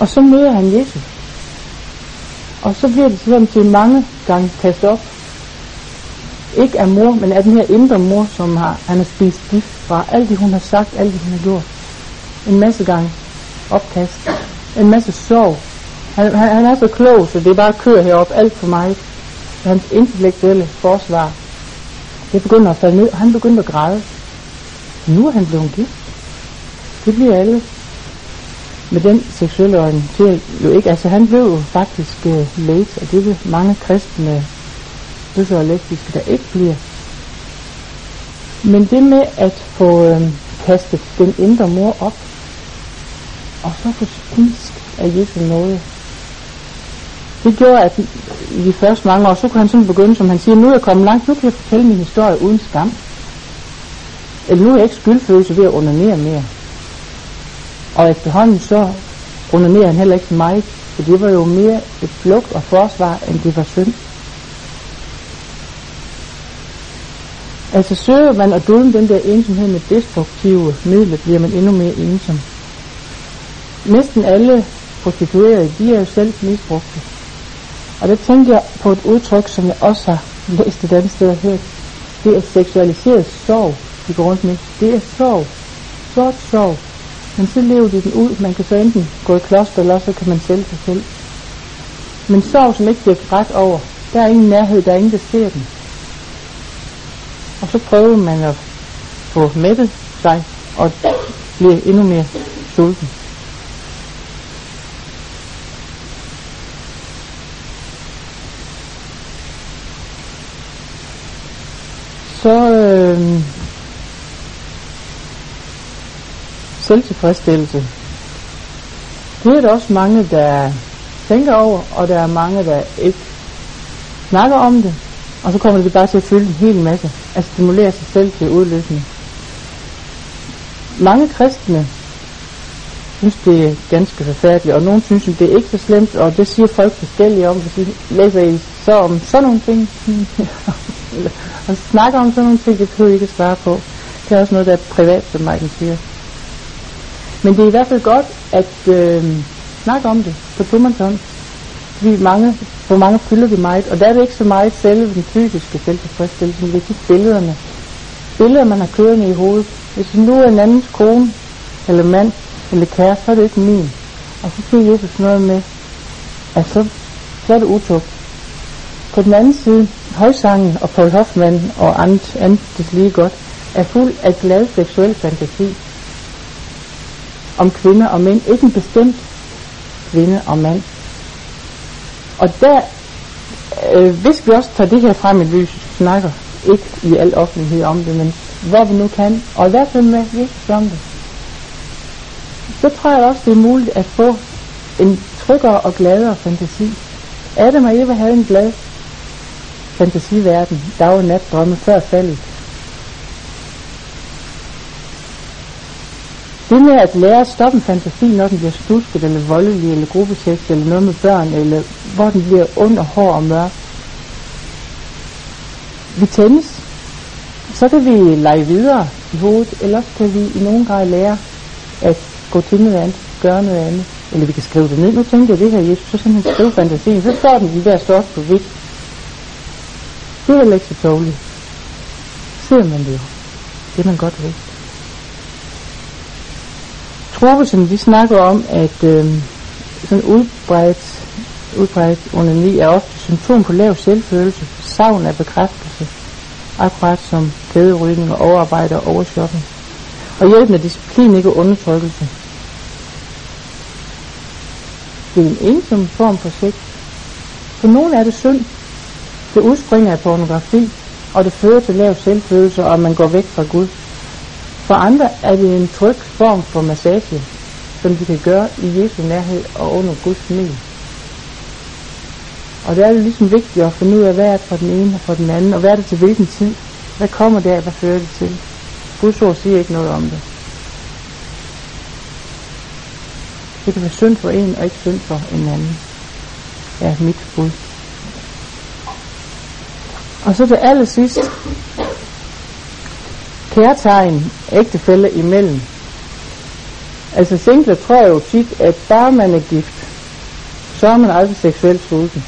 Og så møder han Jesus. Og så bliver det sådan til mange gange kastet op. Ikke af mor, men af den her indre mor, som har, han har spist gift fra. Alt det, hun har sagt, alt det, hun har gjort. En masse gange opkast. En masse sorg. Han, han, han er så klog, så det er bare kører herop alt for mig. Hans intellektuelle forsvar. Det begynder at falde ned. Han begynder at græde. Nu er han blevet gift. Det bliver alle med den seksuelle orientering jo ikke. Altså han blev jo faktisk uh, late, og det vil mange kristne bøsser og lesbiske, der ikke bliver. Men det med at få øh, kastet den indre mor op, og så få spist af Jesu noget, det gjorde, at i de første mange år, så kunne han sådan begynde, som han siger, nu er jeg kommet langt, nu kan jeg fortælle min historie uden skam. Eller nu er jeg ikke skyldfølelse ved at undernere mere. Og efterhånden så undernerede han heller ikke mig, for det var jo mere et flugt og forsvar, end det var synd. Altså søger man at dulme den der ensomhed med destruktive midler, bliver man endnu mere ensom. Næsten alle prostituerede, de er jo selv misbrugte. Og der tænker jeg på et udtryk, som jeg også har læst et andet sted og hørt. Det er seksualiseret sorg, de går rundt med. Det er sorg. Sort sorg. Men så lever de den ud. Man kan så enten gå i kloster, eller så kan man sælge sig selv. Men sorg, som ikke bliver grædt over, der er ingen nærhed, der er ingen, der ser den. Og så prøver man at få mættet sig og bliver endnu mere sulten. Så øh, selvtilfredsstillelse. Det er der også mange, der tænker over, og der er mange, der ikke snakker om det. Og så kommer det bare til at fylde en hel masse. Altså, at stimulere sig selv til udløsning. Mange kristne synes, det er ganske forfærdeligt, og nogle synes, det er ikke så slemt, og det siger folk forskellige om, hvis de læser I så om sådan nogle ting, og snakker om sådan nogle ting, det kan I ikke svare på. Det er også noget, der er privat, som Michael siger. Men det er i hvert fald godt at øh, snakke om det på tomandshånd. Vi mange, for mange fylder vi meget, og der er det ikke så meget selve den fysiske selvtilfredsstillelse, men det er de billederne. Billeder, man har kørende i hovedet. Hvis nu er en andens kone, eller mand, eller kæreste, så er det ikke min. Og så siger Jesus noget med, at så, så er det utugt. På den anden side, højsangen og Paul Hoffmann og andet, andet det lige godt, er fuld af glad seksuel fantasi om kvinder og mænd. Ikke en bestemt kvinde og mand. Og der, øh, hvis vi også tager det her frem i lyset, snakker ikke i al offentlighed om det, men hvor vi nu kan, og i hvert fald med Jesus om det, så tror jeg også, det er muligt at få en tryggere og gladere fantasi. Adam og Eva havde en glad fantasiverden, dag og nat drømme før faldet. Det med at lære at stoppe en fantasi, når den bliver stusket, eller voldelig, eller gruppeseks, eller noget med børn, eller hvor den bliver under, hård og mørk. Vi tændes, så kan vi lege videre i hovedet, eller så kan vi i nogen grad lære at gå til noget andet, gøre noget andet. Eller vi kan skrive det ned. Nu tænker jeg det her, Jesus, så simpelthen skrive fantasien. Så står den i der stort på hvidt. Det er heller ikke så tåligt. Ser man det jo. Det man godt ved. Troelsen, de snakker om, at øh, sådan udbredt, udbredt onani er ofte symptom på lav selvfølelse, savn af bekræftelse, akkurat som kæderydning og overarbejde og overshopping. Og hjælpen af disciplin, ikke undertrykkelse. Det er en ensom form for sex. For nogen er det synd. Det udspringer af pornografi, og det fører til lav selvfølelse, og man går væk fra Gud. For andre er det en tryg form for massage, som de kan gøre i Jesu nærhed og under Guds mel. Og det er det ligesom vigtigt at finde ud af, hvad er det for den ene og for den anden, og hvad er det til hvilken tid. Hvad kommer der, hvad fører det til? Guds ord siger ikke noget om det. Det kan være synd for en, og ikke synd for en anden. Ja, mit bud. Og så det aller sidst, kærtegn ægtefælde imellem. Altså singler tror jo tit, at bare man er gift, så er man aldrig seksuelt sulten.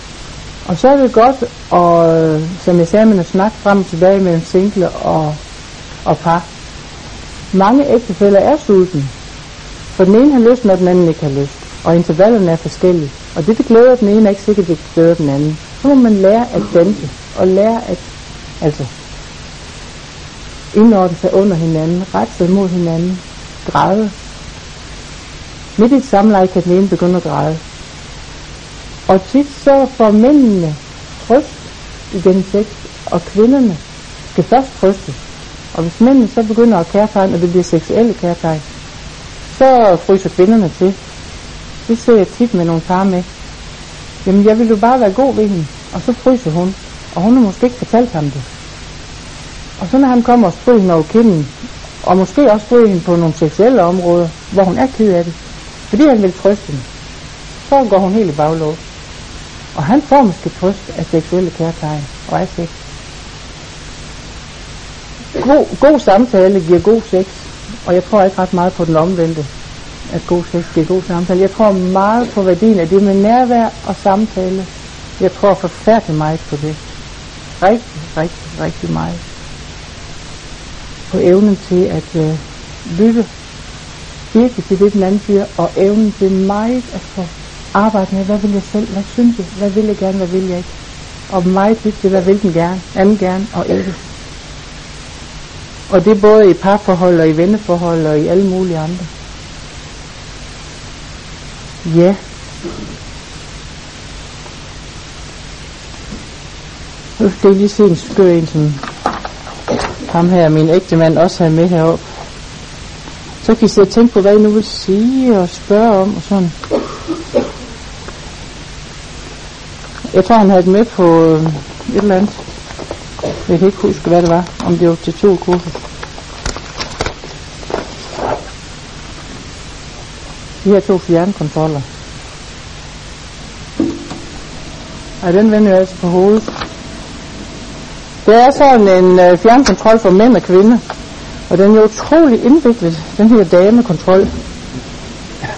Og så er det godt, og øh, som jeg sagde, man har snakket frem og tilbage mellem single og, og par. Mange ægtefælder er sulten, for den ene har lyst, når den anden ikke har lyst. Og intervallerne er forskellige. Og det, der glæder den ene, er ikke sikkert, det glæder den anden. Så må man lære at danse, og lære at altså, indordne sig under hinanden, rette sig mod hinanden, græde. Midt i et samleje kan den ene begynde at græde. Og tit så får mændene trøst den sex, og kvinderne skal først trøstes. Og hvis mændene så begynder at kærtegne, og det bliver seksuelle kærtegn, så fryser kvinderne til. Det ser jeg tit med nogle par med. Jamen, jeg vil jo bare være god ved hende. Og så fryser hun. Og hun har måske ikke fortalt ham det. Og så når han kommer og stryger hende over kinden, og måske også stryger hende på nogle seksuelle områder, hvor hun er ked af det, fordi han vil trøste hende, så går hun helt i baglås. Og han får måske trøst af seksuelle kærtegn og af sex. God, god samtale giver god sex, og jeg tror ikke ret meget på den omvendte, at god sex giver god samtale. Jeg tror meget på værdien af det med nærvær og samtale. Jeg tror forfærdeligt meget på det. Rigtig, rigtig, rigtig meget. På evnen til at øh, lytte virkelig til det, den anden siger, og evnen til meget at få arbejde med, hvad vil jeg selv, hvad synes jeg, hvad vil jeg gerne, hvad vil jeg ikke. Og meget vigtigt, hvad vil den gerne, anden gerne og ikke. Og det er både i parforhold og i venneforhold og i alle mulige andre. Ja. Nu skal jeg lige se en skør en, som ham her, min ægte mand, også har med herop. Så kan I sidde og tænke på, hvad I nu vil sige og spørge om og sådan. Jeg tror, han havde det med på øh, et eller andet. Jeg kan ikke huske, hvad det var. Om det var til to kurser. De her to fjernkontroller. Ej, den vender jeg altså på hovedet. Det er sådan en øh, fjernkontrol for mænd og kvinder. Og den er utrolig indviklet, den her damekontrol.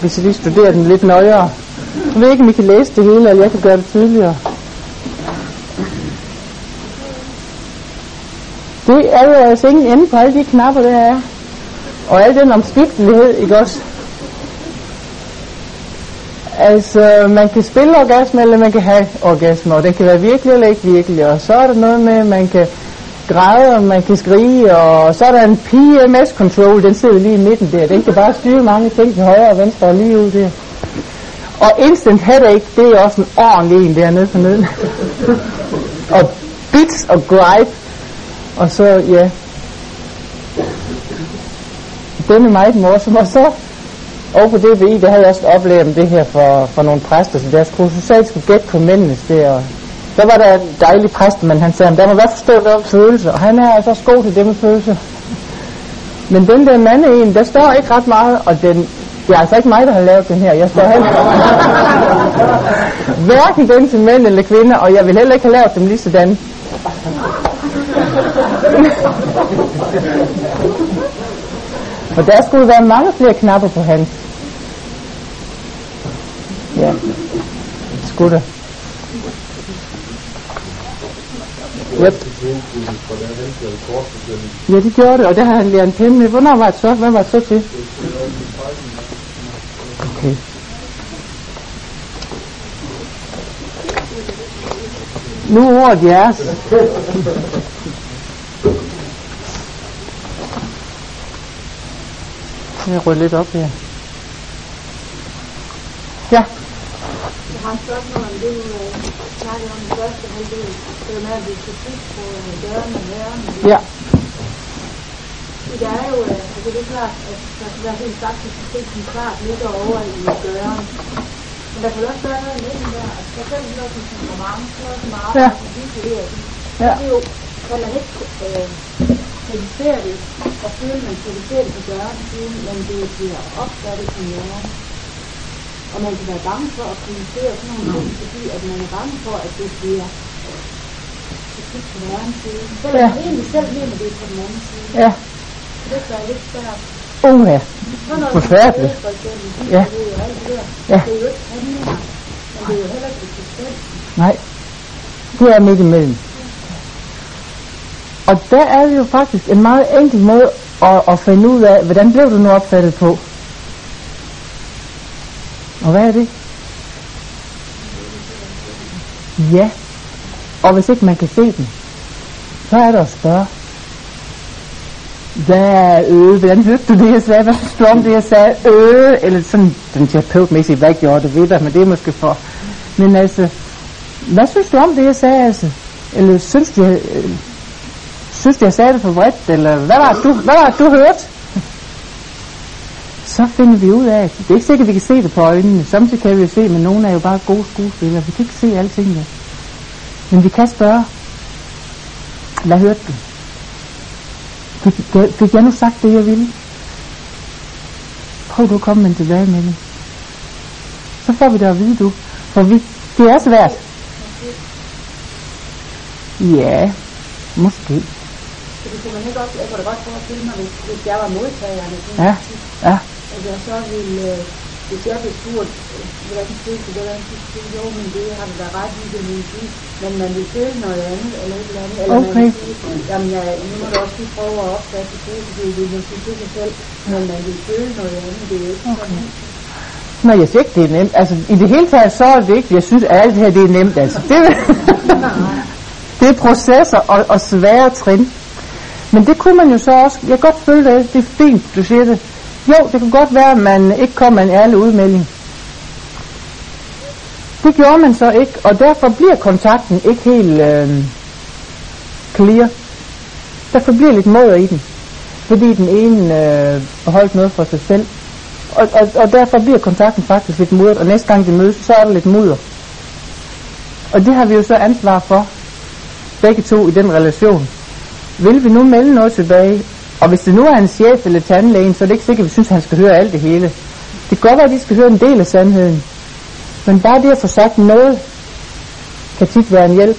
Hvis I lige studerer den lidt nøjere. Jeg ved ikke, om I kan læse det hele, eller jeg kan gøre det tydeligere. Det er jo altså ingen ende på alle de knapper, der er. Og al den omskiftelighed, ikke også? Altså, man kan spille orgasme, eller man kan have orgasme, og det kan være virkelig eller ikke virkelig. Og så er der noget med, at man kan græde, og man kan skrige, og så er der en PMS-control, den sidder lige i midten der. Den kan bare styre mange ting til højre og venstre og lige ud der. Og instant headache, det er også en ordentlig en dernede for neden. og bits og gripe. Og så, ja. Den er meget morsom. Og så og på DBI, der havde jeg også oplevet det her for, for nogle præster, så deres kursus sagde, at skulle gætte på mændenes det, og der var der en dejlig præst, men han sagde, at der må være forstå det om følelser, og han er altså også god til det med følelser. Men den der mand en, der står ikke ret meget, og den, det er altså ikke mig, der har lavet den her. Jeg står hen. Hverken den til mænd eller kvinder, og jeg vil heller ikke have lavet dem lige sådan. og der skulle være mange flere knapper på hans. Ja, skulle der. Yep. Ja, det gjorde det, og der har han lært en pinde med. Hvornår var det så? Hvad var det så til? Okay. Nu er ordet jeres. Jeg rydder lidt op her. Ja. Har et spørgsmål om det, du snakkede om i første halvdel. Det med, at skal kigge på dørene og lærerne. Ja. Det er jo, altså det er klart, at der skal være helt faktisk se, som klart ligger over i døren. Men der kan også være noget i midten der. Altså der er noget som temperament, noget som arbejde, ja. det Ja. Det er jo, kan man ikke øh, kritisere det, og føle, at man kritiserer det på døren, men det bliver opfattet som noget. Og man kan være bange for at kritisere sådan nogle ting, fordi at man er bange for, at det bliver kritik på den anden side. Selvom Ja. man egentlig selv mener, det på den anden side. Ja. Så det er lidt svært. Sådan noget Forfærdeligt. for eksempel. Ja. Det er jo alt det der. Ja. Det er jo ikke handlinger, men det er jo heller ikke eksistens. nej. Det er midt imellem. Og der er det jo faktisk en meget enkel måde at, at finde ud af, hvordan blev du nu opfattet på? Og hvad er det? Ja. Og hvis ikke man kan se den, så er der at spørge. Hvad øh, hvordan hørte du det, jeg sagde? Hvad synes du om det, jeg sagde? Øh, eller sådan, den terapeutmæssige, hvad gjorde det ved dig, men det er måske for. Men altså, hvad synes du om det, jeg sagde, altså? Eller synes du, jeg, øh, synes du, jeg sagde det for vredt? Eller hvad var det, du, hvad var det, du hørte? Så finder vi ud af, at det er ikke sikkert, at vi kan se det på øjnene. Samtidig kan vi jo se, men nogle er jo bare gode skuespillere. Vi kan ikke se alting der. Men vi kan spørge, hvad hørte du? Fik, fik- jeg nu sagt det, jeg ville? Prøv du at komme med en tilbagemelding. Så får vi det at vide, du. For vi, det er svært. Ja, måske. Fordi kunne man ikke også, jeg kunne da godt forestille mig, hvis, hvis jeg var modtagerne, Ja, ja, at jeg så ville, øh, hvis jeg blev spurgt, øh, hvordan følte du det, hvordan synes du, jo, men det har du da ret i, det vil sige, men man vil føle noget andet, eller et eller andet, eller Okay. man vil sige, jamen ja, nu må du også lige prøve at opfatte det positivt, det vil sige til sig selv, men man vil føle noget andet, det er jo ikke Okay. sådan. Nå, jeg siger ikke, det er nemt. Altså, i det hele taget, så er det ikke, jeg synes, at alt det her, det er nemt, altså. Det, det er processer og, og svære trin. Men det kunne man jo så også, jeg kan godt føle det, det er fint, du siger det. Jo, det kan godt være, at man ikke kom med en ærlig udmelding. Det gjorde man så ikke, og derfor bliver kontakten ikke helt øh, clear. Derfor bliver lidt måder i den. Fordi den ene øh, holdt noget for sig selv. Og, og, og derfor bliver kontakten faktisk lidt mudret, og næste gang de mødes, så er der lidt mudder. Og det har vi jo så ansvar for, begge to i den relation. Vil vi nu melde noget tilbage? Og hvis det nu er en chef eller tandlægen, så er det ikke sikkert, at vi synes, at han skal høre alt det hele. Det kan godt være, at de skal høre en del af sandheden. Men bare det at få sagt noget, kan tit være en hjælp.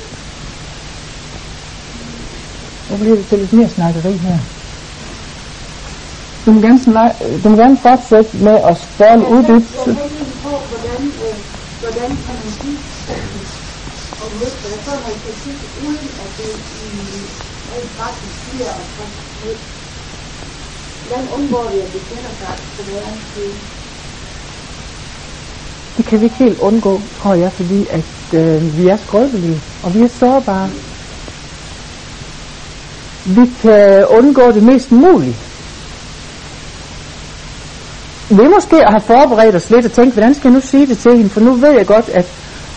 Nu bliver det til lidt mere snakkeri her. Du må gerne, snak- du må gerne fortsætte med at spørge lidt uddybt. Jeg på, hvordan, øh, hvordan kan man give og løfte så man kan sige, uden at det i rent faktisk bliver at. Hvordan undgår vi, at det finder sig på hverens? Det kan vi ikke helt undgå, tror jeg, fordi at øh, vi er skrøbelige, og vi er sårbare. Vi kan undgå det mest muligt. Vi måske at have forberedt os lidt og tænkt, hvordan skal jeg nu sige det til hende, for nu ved jeg godt, at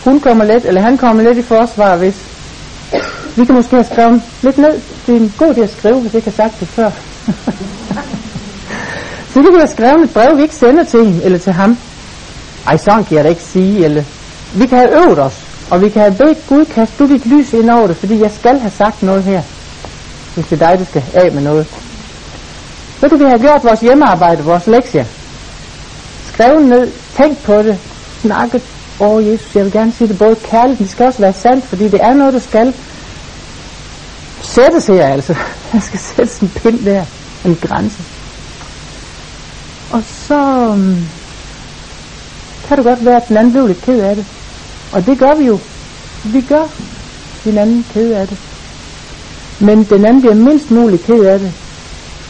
hun kommer let, eller han kommer let i forsvar, hvis vi kan måske have skrevet lidt ned. Det er en god idé at skrive, hvis jeg ikke har sagt det før. Så vi kan have skrevet et brev, vi ikke sender til hende eller til ham. Ej, sådan kan jeg da ikke sige, eller vi kan have øvet os, og vi kan have bedt Gud, kast du dit lys ind over det, fordi jeg skal have sagt noget her, hvis det er dig, der skal af med noget. Så kan vi have gjort vores hjemmearbejde, vores lektier. Skrevet ned, tænk på det, snakket, åh oh, Jesus, jeg vil gerne sige det både kærligt, men det skal også være sandt, fordi det er noget, der skal sættes her, altså. Der skal sættes en pind der, en grænse. Og så, um, kan det godt være, at den anden blev lidt ked af det. Og det gør vi jo. Vi gør hinanden ked af det. Men den anden bliver mindst muligt ked af det,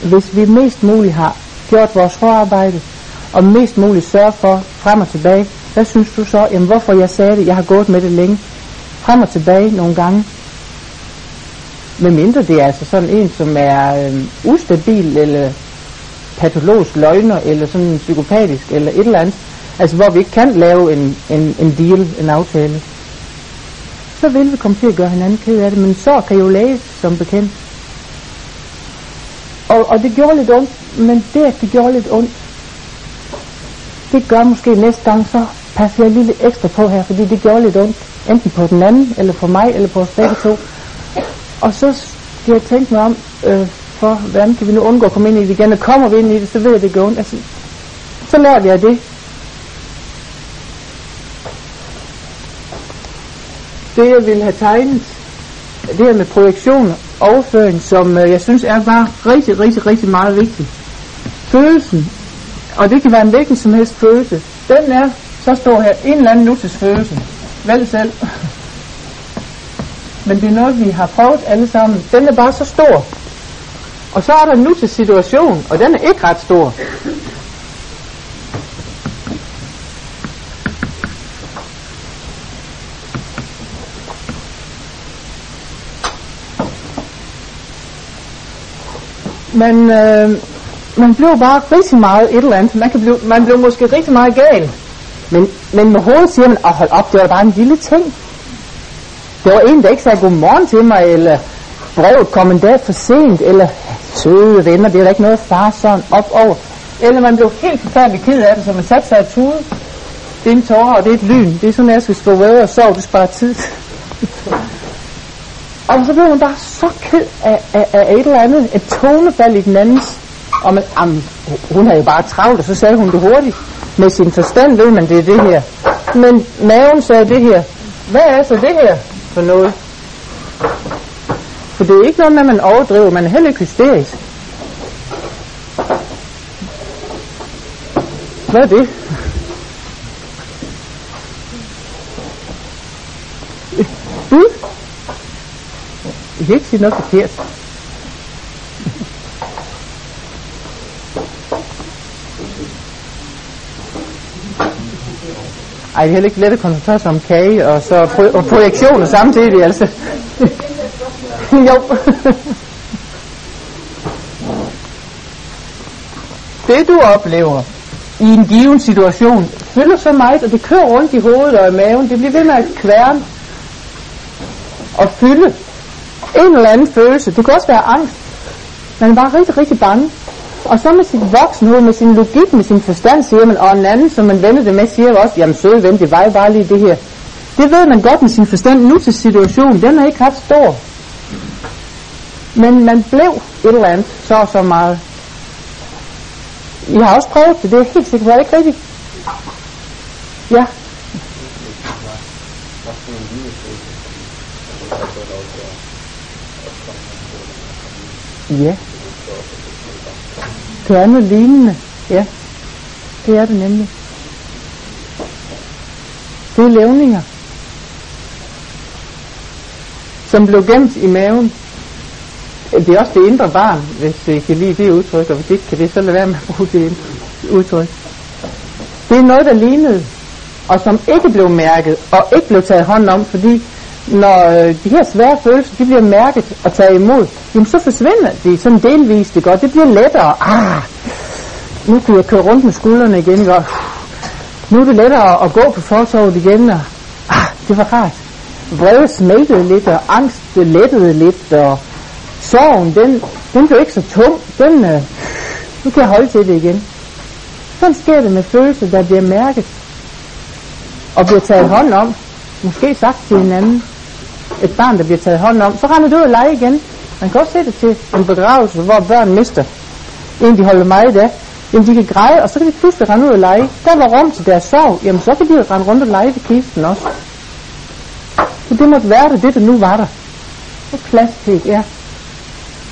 hvis vi mest muligt har gjort vores forarbejde, og mest muligt sørge for frem og tilbage. Hvad synes du så? Jamen hvorfor jeg sagde det? Jeg har gået med det længe. Frem og tilbage nogle gange. Med mindre det er altså sådan en, som er øh, ustabil, eller patologisk løgner, eller sådan psykopatisk, eller et eller andet. Altså hvor vi ikke kan lave en, en, en deal, en aftale. Så vil vi komme til at gøre hinanden ked af det, men så kan jo læges som bekendt. Og, og det gjorde lidt ondt, men det at det gjorde lidt ondt, det gør måske næste gang, så passer jeg lige lidt ekstra på her, fordi det gjorde lidt ondt, enten på den anden, eller på mig, eller på os begge to. Og så skal jeg tænke mig om, øh, for hvordan kan vi nu undgå at komme ind i det igen, og kommer vi ind i det, så ved jeg, det går ondt. Altså, så lærer vi af det. Det jeg ville have tegnet, det her med projektion og overføring, som øh, jeg synes er bare rigtig, rigtig, rigtig meget vigtigt. følelsen, og det kan være en hvilken som helst følelse, den er så står her, en eller anden nutidsfølelse. Vælg selv. Men det er noget, vi har prøvet alle sammen. Den er bare så stor. Og så er der en nutidssituation, og den er ikke ret stor. man, øh, man blev bare rigtig meget et eller andet. Man, kan blive, man blev måske rigtig meget gal. Men, men med hovedet siger man, at hold op, det var bare en lille ting. Det var en, der ikke sagde godmorgen til mig, eller brevet kom en dag for sent, eller søde venner, det er da ikke noget far sådan op over. Eller man blev helt forfærdelig ked af det, så man satte sig et tude. Det er en tårer, og det er et lyn. Det er sådan, at jeg skal stå ved og sove, det sparer tid. Og så blev hun bare så ked af, af, af et eller andet, et tonefald i den andens. Og man, am, hun havde jo bare travlt, og så sagde hun det hurtigt. Med sin forstand ved man, det er det her. Men maven sagde det her. Hvad er så det her for noget? Så det er ikke noget med, at man overdriver, man er heller ikke hysterisk. Hvad er det? Bud? Jeg kan ikke sige noget forkert. Ej, det er heller ikke let at koncentrere sig om kage og så pro- og projektioner samtidig, altså. jo. det du oplever i en given situation, fylder så meget, og det kører rundt i hovedet og i maven, det bliver ved med at kværne og fylde en eller anden følelse. Det kan også være angst. Man er bare rigtig, rigtig bange. Og så med sit voksenhed, med sin logik, med sin forstand, siger man, og en anden, som man vender det med, siger også, jamen søde ven, det var jo bare lige det her. Det ved man godt med sin forstand nu til situationen. Den er ikke ret stor. Men man blev et eller andet, så og så meget. I har også prøvet det, det er helt sikkert, er ikke rigtigt? Ja. Ja. Det er noget lignende. Ja. Det er det nemlig. Det er levninger, som blev gemt i maven. Det er også det indre barn, hvis det kan lide det udtryk, og hvis ikke kan det, så lad være med at bruge det udtryk. Det er noget, der lignede, og som ikke blev mærket, og ikke blev taget hånd om, fordi når øh, de her svære følelser, de bliver mærket og taget imod, jamen så forsvinder de sådan delvist, det godt. Det bliver lettere. Ah, nu kan jeg køre rundt med skuldrene igen, ikke? Nu er det lettere at gå på fortorvet igen, og ah, det var rart. Vrede smeltede lidt, og angst lettede lidt, og sorgen, den, den blev ikke så tung. Den, øh, nu kan jeg holde til det igen. Sådan sker det med følelser, der bliver mærket og bliver taget hånd om. Måske sagt til hinanden et barn, der bliver taget hånd om, så render du ud og lege igen. Man kan også se det til en begravelse, hvor børn mister en, de holder meget af. Jamen, de kan græde, og så kan de pludselig rende ud og lege. Der var rum til deres sorg, jamen så kan de rende rundt og lege ved kisten også. Så det måtte være det, det der nu var der. Så plads til, ja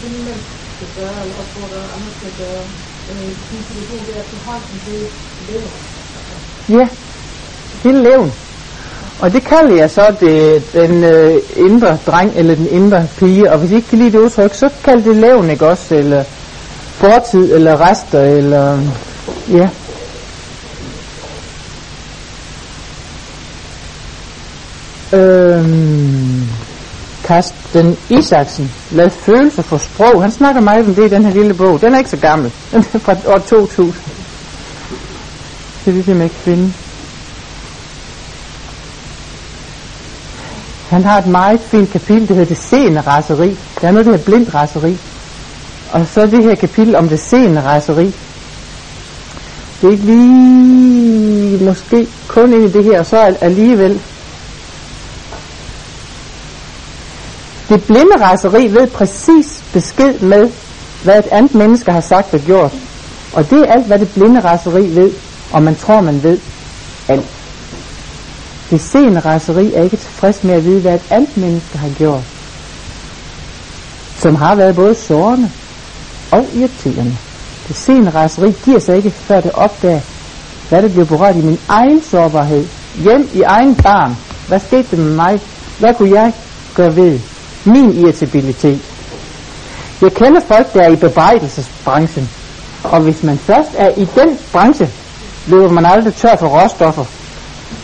det, man skal gøre, eller opfordre andre til at gøre, øh, sin situation, det er at forholde sig til levn. Ja, hele levn. Og det kalder jeg så det, den øh, indre dreng eller den indre pige. Og hvis I ikke kan lide det udtryk, så kald det levn, ikke også? Eller fortid, eller rester, eller... Ja. Øhm Karsten Isaksen, Lad følelser for sprog. Han snakker meget om det i den her lille bog. Den er ikke så gammel. Den er fra år 2000. Det er jeg ikke finde. Han har et meget fint kapitel, der hedder det seende raseri. Der er noget, der hedder blindt raseri. Og så det her kapitel om det seende raseri. Det er ikke lige måske kun ind i det her, og så alligevel. Det blinde raseri ved præcis besked med, hvad et andet menneske har sagt og gjort. Og det er alt, hvad det blinde raseri ved, og man tror, man ved alt. Det seende raseri er ikke tilfreds med at vide, hvad et andet menneske har gjort, som har været både sårende og irriterende. Det seende raseri giver sig ikke, før det opdager, hvad det bliver berørt i min egen sårbarhed. Hjem i egen barn. Hvad skete der med mig? Hvad kunne jeg gøre ved min irritabilitet? Jeg kender folk, der er i bebrejdelsesbranchen. Og hvis man først er i den branche, løber man aldrig tør for råstoffer.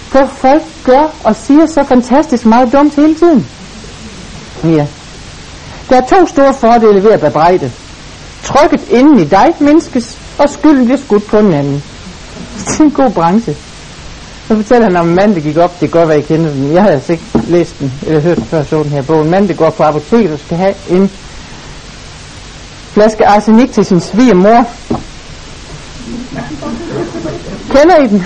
For folk gør og siger så fantastisk meget dumt hele tiden. Ja. Der er to store fordele ved at bebrejde. Trykket inden i dig mindskes, og skylden bliver skudt på en anden. Det er en god branche. Så fortæller han om en mand, der gik op. Det kan godt være, I kender den. Jeg havde altså ikke læst den, eller hørt den før så den her bog. En mand, der går på apoteket og skal have en flaske arsenik til sin svigermor. Kender I den?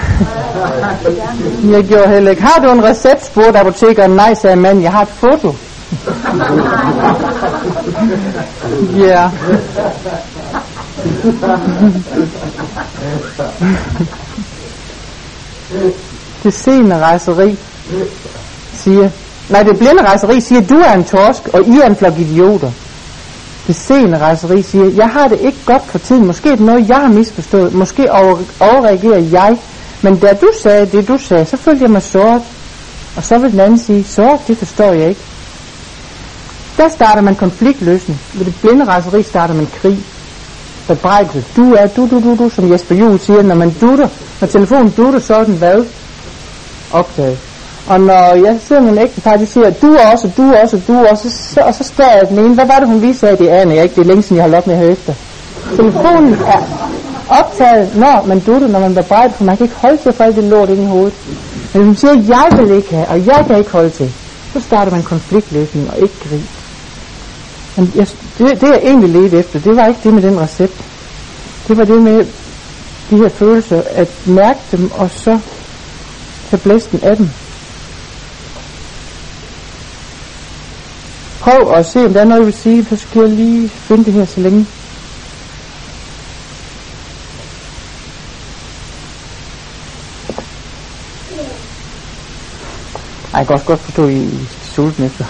Jeg gjorde heller ikke. Har du en recept, spurgte apotekeren. Nej, sagde manden. Jeg har et foto. Ja. til seende rejseri siger, nej det blinde rejseri siger, du er en torsk, og I er en flok idioter. Det sene rejseri siger, jeg har det ikke godt for tiden, måske er det noget, jeg har misforstået, måske over, overreagerer jeg, men da du sagde det, du sagde, så følte jeg mig såret. Og så vil den anden sige, såret, det forstår jeg ikke. Der starter man konfliktløsning. Ved det blinde rejseri starter man krig. Bebrejdelse. Du er du, du, du, du, som Jesper Juhl siger, når man dutter, når telefonen dutter, så er den hvad? Okay. Og når jeg sidder med en ægtepar, de siger, du også, du også, du også, så, og så står jeg den ene, hvad var det, hun lige sagde, det aner jeg ikke, det er længe siden, jeg har lukket med at høre efter. Telefonen er optaget, når man dutter, når man bebrejder, for man kan ikke holde til for alt det lort ind i hovedet. Men hvis man siger, jeg vil ikke have, og jeg kan ikke holde til, så starter man konfliktløsning og ikke krig. Men jeg, det, det jeg egentlig ledte efter, det var ikke det med den recept. Det var det med de her følelser, at mærke dem, og så tage blæsten af dem. Prøv at se, om der er noget, jeg vil sige, så skal jeg lige finde det her så længe. Ej, jeg kan også godt forstå, at I er sultne efter.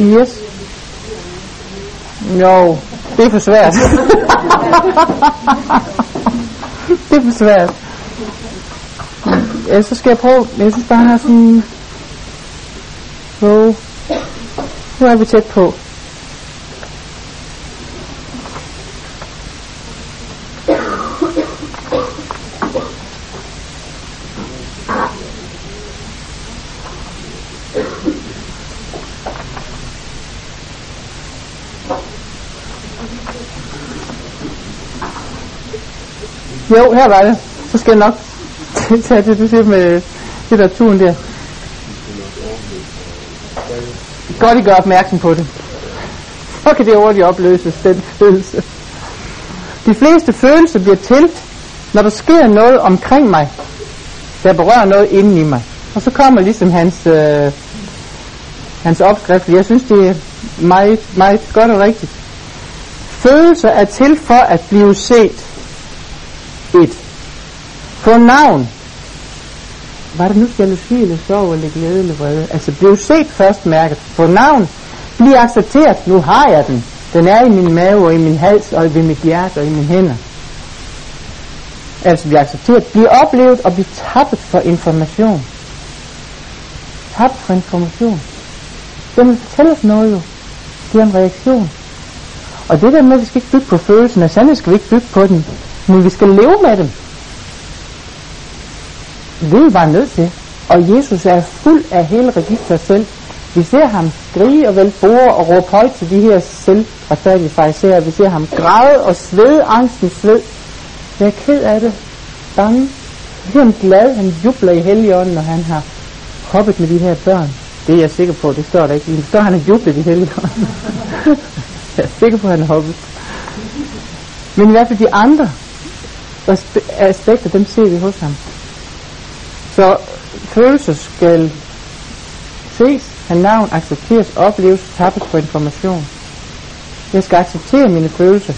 Yes. Jo, det er for svært. det er for svært. Ja, så skal jeg prøve. Jeg synes bare, han har sådan... Jo. Nu er vi tæt på. Jo, her var det. Så skal jeg nok tage det, du siger med litteraturen der. Godt, I gør opmærksom på det. Så kan det hurtigt opløses, den følelse. De fleste følelser bliver til, når der sker noget omkring mig, der berører noget inden i mig. Og så kommer ligesom hans, øh, hans opskrift. Jeg synes, det er meget, meget godt og rigtigt. Følelser er til for at blive set. Et. fornavn. navn. Var det nu jalousi eller sorg eller glæde eller vrede? Altså blev set først mærket. Fornavn navn. Bliv accepteret. Nu har jeg den. Den er i min mave og i min hals og ved mit hjerte og i mine hænder. Altså blive accepteret. Bliv oplevet og bliv tappet for information. Tappet for information. Den vil fortælle os noget jo. Det er en reaktion. Og det der med, at vi skal ikke bygge på følelsen, og sandelig skal vi ikke bygge på den, men vi skal leve med dem. Det er vi bare nødt til. Og Jesus er fuld af hele registret selv. Vi ser ham skrige og vælge og råbe højt til de her selvretfærdige fariserer. Vi ser ham græde og svede, angsten sved. Jeg er ked af det. Bange. Vi ser ham glad. Han jubler i helligånden, når han har hoppet med de her børn. Det er jeg sikker på, det står der ikke. Det står, han har jublet i helligånden. jeg er sikker på, at han har hoppet. Men i hvert fald de andre aspekter, dem ser vi hos ham. Så følelser skal ses, have navn, accepteres, opleves, tappes på information. Jeg skal acceptere mine følelser.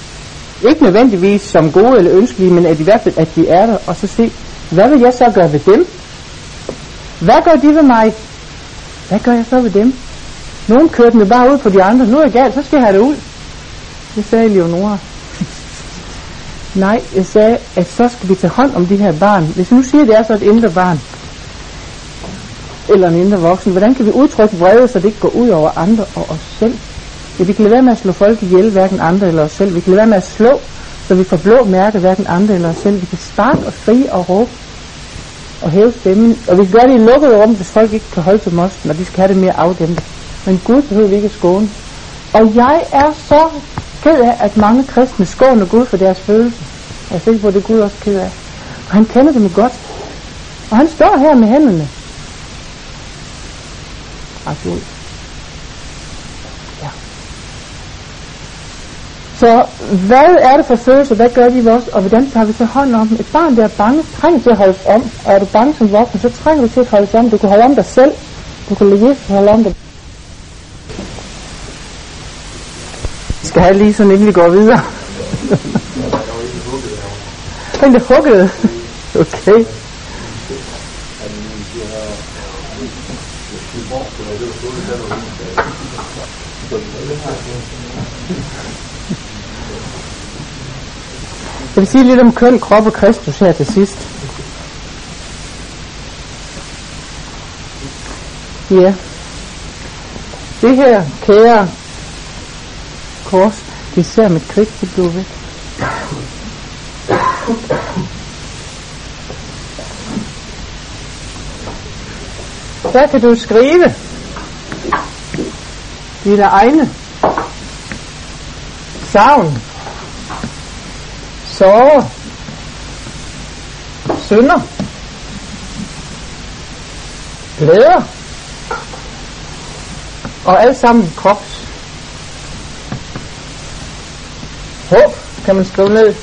Ikke nødvendigvis som gode eller ønskelige, men at i hvert fald, at de er der, og så se, hvad vil jeg så gøre ved dem? Hvad gør de ved mig? Hvad gør jeg så ved dem? Nogen kørte mig bare ud på de andre. Nu er jeg galt, så skal jeg have det ud. Det sagde Leonora. Nej, jeg sagde, at så skal vi tage hånd om de her barn. Hvis vi nu siger, at det er så et indre barn, eller en indre voksen, hvordan kan vi udtrykke vrede, så det ikke går ud over andre og os selv? Ja, vi kan lade være med at slå folk ihjel, hverken andre eller os selv. Vi kan lade være med at slå, så vi får blå mærke, hverken andre eller os selv. Vi kan starte og fri og råbe og hæve stemmen. Og vi kan gøre det i lukkede rum, hvis folk ikke kan holde til mosten, og de skal have det mere afdæmpet. Men Gud behøver vi ikke skåne. Og jeg er så ked af, at mange kristne skåner Gud for deres følelser. Jeg er sikker på, at det er Gud også ked af. Og han kender dem godt. Og han står her med hænderne. Ret Ja. Så hvad er det for følelser? Hvad gør de ved os? Og hvordan tager vi så hånd om dem? Et barn, der er bange, trænger til at holdes om. Og er du bange som voksen, så trænger du til at holdes om. Du kan holde om dig selv. Du kan lade Jesus holde om dig. Skal have lige sådan, inden vi går videre. Den er hugget. Okay. Jeg vil sige lidt om køn, krop og Kristus her til sidst. Ja. Det her kære kors, det ser mit krig, det blev væk. Der kan du skrive? Dine egne. Savn, sorger, synder, glæder. Og alt sammen krops. Håb kan man skrive ned.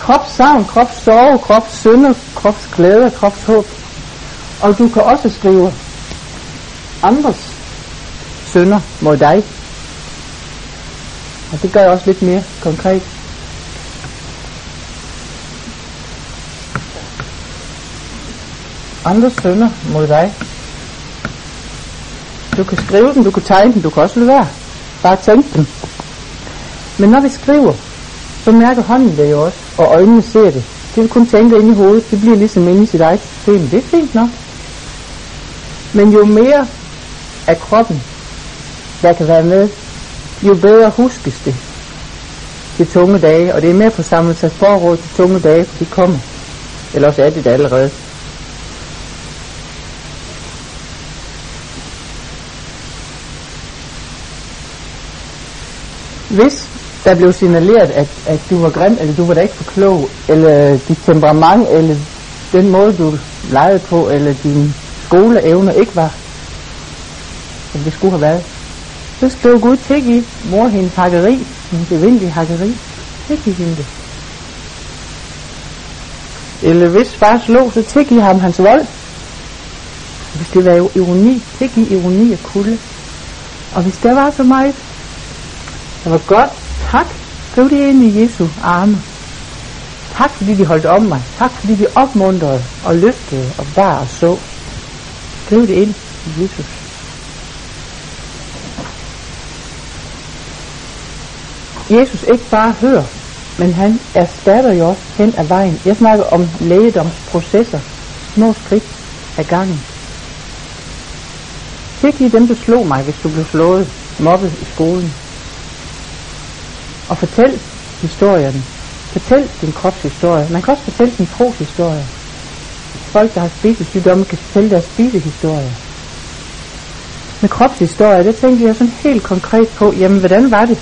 Kropssavn, kropssorg, kropssynde, kropsglæde, kropshåb. Og du kan også skrive andres sønder mod dig. Og det gør jeg også lidt mere konkret. Andres sønder mod dig. Du kan skrive dem, du kan tegne dem, du kan også lade være. Bare tænke dem. Men når vi skriver, så mærker hånden det jo også, og øjnene ser det. Det vil kun tænke ind i hovedet, det bliver ligesom inde i sit eget system. Det er fint nok. Men jo mere af kroppen, der kan være med, jo bedre huskes det de tunge dage, og det er med på samlet sig forråd de tunge dage, for de kommer. Eller også er det det allerede. Hvis der blev signaleret, at, at du var grim, eller du var da ikke for klog, eller dit temperament, eller den måde, du legede på, eller din skoleevner ikke var, som det skulle have været, så stod Gud til i mor hendes hakkeri, hendes evindelige hakkeri. Ikke i hende. Eller hvis far slog, så tilgiv ham hans vold. Hvis det var jo ironi, tilgiv ironi og kulde. Og hvis der var så meget, det var godt, tak, skriv det ind i Jesu arme. Tak fordi de holdt om mig. Tak fordi de opmuntrede og løftede og bar og så. Skriv det ind i Jesus. Jesus ikke bare hører, men han erstatter jo også hen ad vejen. Jeg snakker om lægedomsprocesser, små skridt ad gangen. Tilgiv dem, der slog mig, hvis du blev slået, mobbet i skolen. Og fortæl historien. Fortæl din kropshistorie. Man kan også fortælle sin troshistorie. Folk, der har spisesygdomme, kan fortælle deres spisehistorie. Med kropshistorie, det tænker jeg sådan helt konkret på, jamen hvordan var det?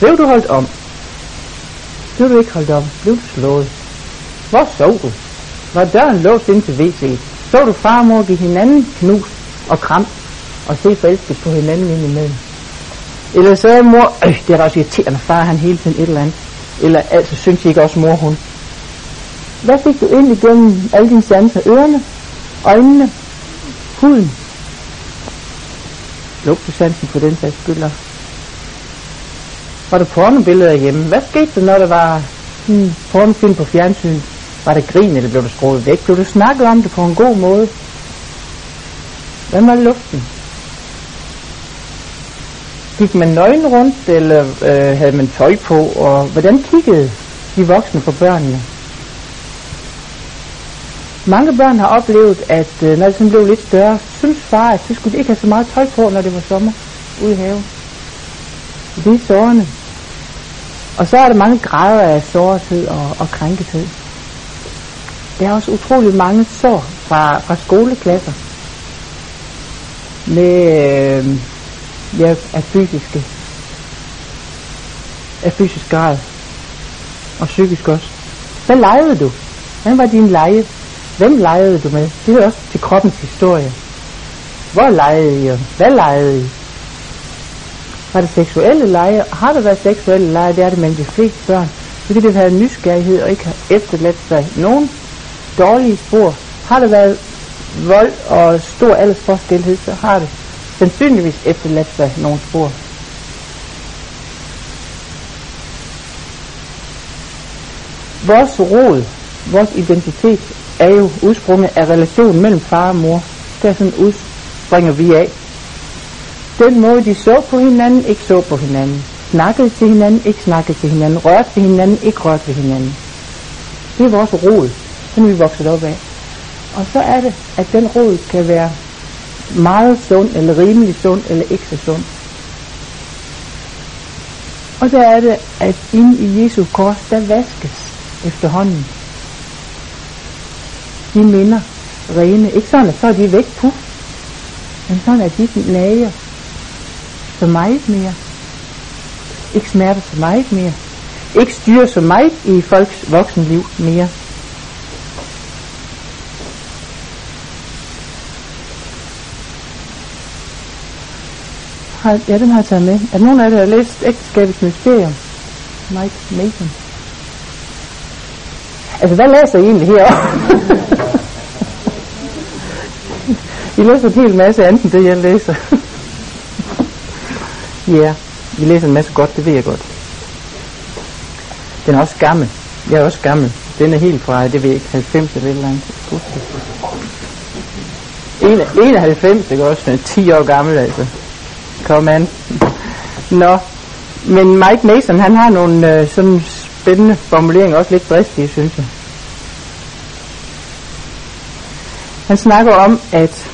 Blev du holdt om? Blev du ikke holdt om? Blev du slået? Hvor sov du? Var døren låst ind til WC? Så du far og mor give hinanden knus og kram og se forelsket på hinanden ind imellem? Eller så er mor, øh, det er da også irriterende, far han hele tiden et eller andet. Eller altså synes ikke også mor hun. Hvad fik du ind igennem alle dine sanser? Ørerne, øjnene, huden. Lugtesansen på den sags skyld. Var der pornobilleder hjemme? Hvad skete der, når der var en pornofilm på fjernsyn, var det grin, eller blev det skruet væk? Blev du snakket om det på en god måde? Hvad var luften? Gik man nøgen rundt, eller øh, havde man tøj på, og hvordan kiggede de voksne på børnene? Mange børn har oplevet, at øh, når de blev lidt større, synes far, at så skulle de ikke have så meget tøj på, når det var sommer ude i haven. Det er sårende. Og så er der mange grader af sårethed og, og krænkethed. Der er også utrolig mange sår fra, fra skoleklasser med øh, ja, af fysiske af fysisk grad og psykisk også. Hvad legede du? Hvad var din lege? Hvem legede du med? Det hører også til kroppens historie. Hvor legede I? Hvad legede I? Var det seksuelle lege? Har der været seksuelle lege? Det er det mellem de fleste børn. Så kan det være nysgerrighed og ikke have efterladt sig nogen dårlige spor. Har der været vold og stor aldersforskelhed, så har det sandsynligvis efterladt sig nogle spor. Vores rod, vores identitet, er jo udsprunget af relationen mellem far og mor. Der sådan udspringer vi af. Den måde, de så på hinanden, ikke så på hinanden. Snakkede til hinanden, ikke snakkede til hinanden. Rørte til hinanden, ikke rørte til hinanden. Det er vores rod, som vi vokset op af. Og så er det, at den rod kan være meget sund, eller rimelig sund, eller ikke så sund. Og så er det, at inde i Jesu kors, der vaskes efterhånden. De minder rene. Ikke sådan, at så er de væk, puff. Men sådan, at de lager så meget mere. Ikke smerter så meget mere. Ikke styrer så meget i folks voksenliv mere. Har, ja, den har jeg taget med. Er nogen af jer, der har læst Ægteskabets Mysterium? Mike Mason. Altså, hvad læser I egentlig her? I læser en hel masse andet end det, jeg læser. Ja, yeah. I læser en masse godt, det ved jeg godt. Den er også gammel. Jeg er også gammel. Den er helt fra, det ved jeg ikke, 90 eller et eller andet. 91, det er også 10 år gammel altså. Kom an. Nå, men Mike Mason, han har nogle øh, sådan spændende formuleringer, også lidt dristige, synes jeg. Han snakker om, at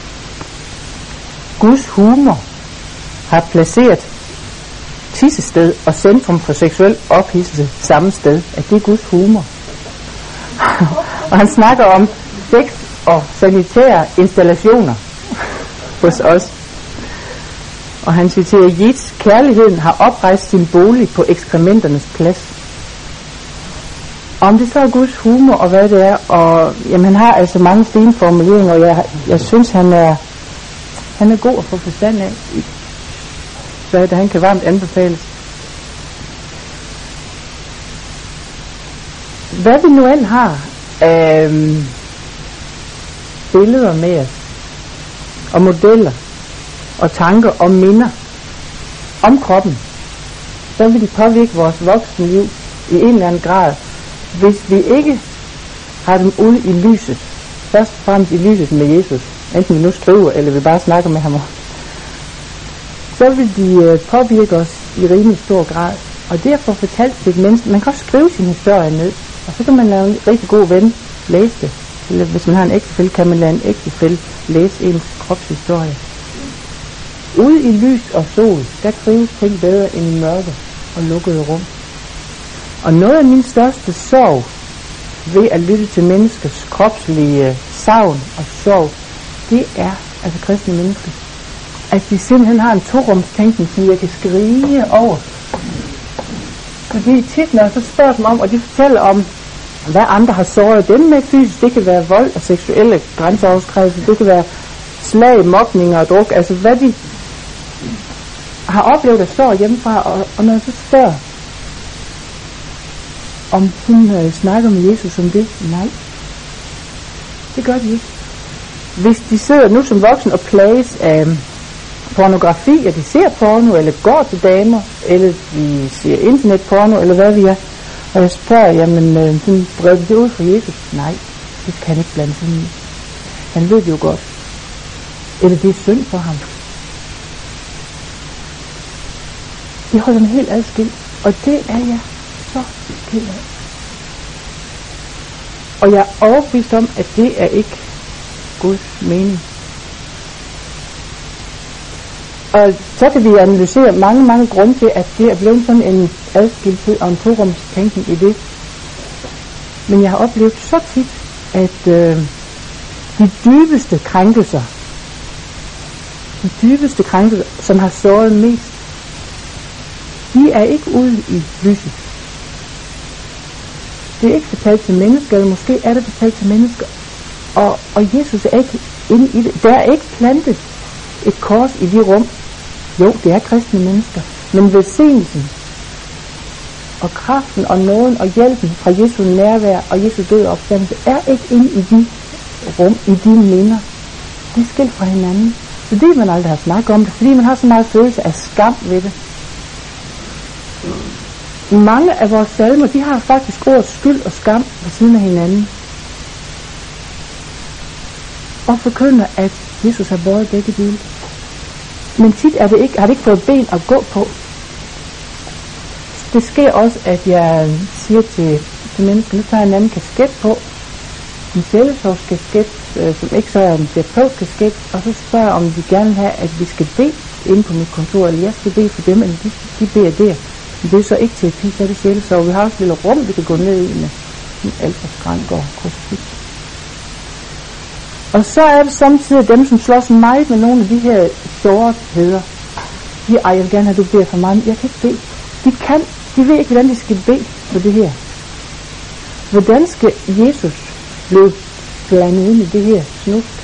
Guds humor har placeret tissested og centrum for seksuel ophidselse samme sted, at det er Guds humor. og han snakker om sex og sanitære installationer hos os. Og han citerer, Jits kærligheden har oprejst sin bolig på ekskrementernes plads. Om det så er Guds humor og hvad det er, og jamen, han har altså mange fine formuleringer, og jeg, jeg synes, han er, han er god at få forstand af. Så det, han kan varmt anbefales. Hvad vi nu end har af øhm, billeder med os, og modeller, og tanker og minder om kroppen, så vil de påvirke vores voksenliv i en eller anden grad, hvis vi ikke har dem ude i lyset. Først og fremmest i lyset med Jesus. Enten vi nu skriver, eller vi bare snakker med ham. Så vil de øh, påvirke os i rimelig stor grad. Og derfor fortalt til et menneske, man kan også skrive sin historie ned, og så kan man lave en rigtig god ven læse det. Eller hvis man har en ægtefælde, kan man lade en ægtefælde læse ens kropshistorie. Ude i lys og sol, der trives ting bedre end i mørke og lukkede rum. Og noget af min største sorg ved at lytte til menneskers kropslige savn og sorg, det er, altså kristne mennesker, at de simpelthen har en torumstænkning, som jeg kan skrige over. Fordi tit, når jeg så spørger dem om, og de fortæller om, hvad andre har såret dem med fysisk, det kan være vold og seksuelle grænseoverskridelser, det kan være slag, mobning og druk, altså hvad de har oplevet at stå hjemmefra, og, og når jeg så spørger, om hun øh, snakker med Jesus om det, nej, det gør de ikke. Hvis de sidder nu som voksen og plages af um, pornografi, at de ser porno, eller går til damer, eller de ser internetporno, eller hvad vi er, Og jeg spørger, jamen, øh, sådan, breder det ud for Jesus? Nej, det kan ikke blande sig i. Han ved det jo godt. Eller det er synd for ham. Jeg holder mig helt adskilt, og det er jeg så ked af. Og jeg er overbevist om, at det er ikke Guds mening. Og så kan vi analysere mange, mange grunde til, at det er blevet sådan en adskillelse og en torumstænkning i det. Men jeg har oplevet så tit, at øh, de dybeste krænkelser, de dybeste krænkelser, som har såret mest, de er ikke ude i lyset. Det er ikke fortalt til mennesker, eller måske er det fortalt til mennesker. Og, og Jesus er ikke inde i det. Der er ikke plantet et kors i de rum. Jo, det er kristne mennesker. Men velsignelsen og kraften og nåden og hjælpen fra Jesu nærvær og Jesu død og opstandelse er ikke inde i de rum, i de minder. Det er skilt fra hinanden. Fordi man aldrig har snakket om det, fordi man har så meget følelse af skam ved det. Mange af vores salmer, de har faktisk ordet skyld og skam ved siden af hinanden. Og forkynder, at Jesus har båret begge dele. Men tit er det ikke, har det ikke fået ben at gå på. Det sker også, at jeg siger til, til mennesker, nu tager jeg en anden kasket på, en sjælesovskasket, øh, som ikke så er en terapeutkasket, og så spørger jeg, om de gerne vil have, at vi skal bede inde på mit kontor, eller jeg skal bede for dem, eller de, de beder der. Men det er så ikke terapi, så er det så Vi har også et lille rum, vi kan gå ned i med en alderskrank og krucifix. Og så er det samtidig dem, som slås meget med nogle af de her sårheder. De, ej, jeg vil gerne have, at du beder for mig, men jeg kan ikke bede. De kan, de ved ikke, hvordan de skal bede for det her. Hvordan skal Jesus blive blandet ind i det her snusk?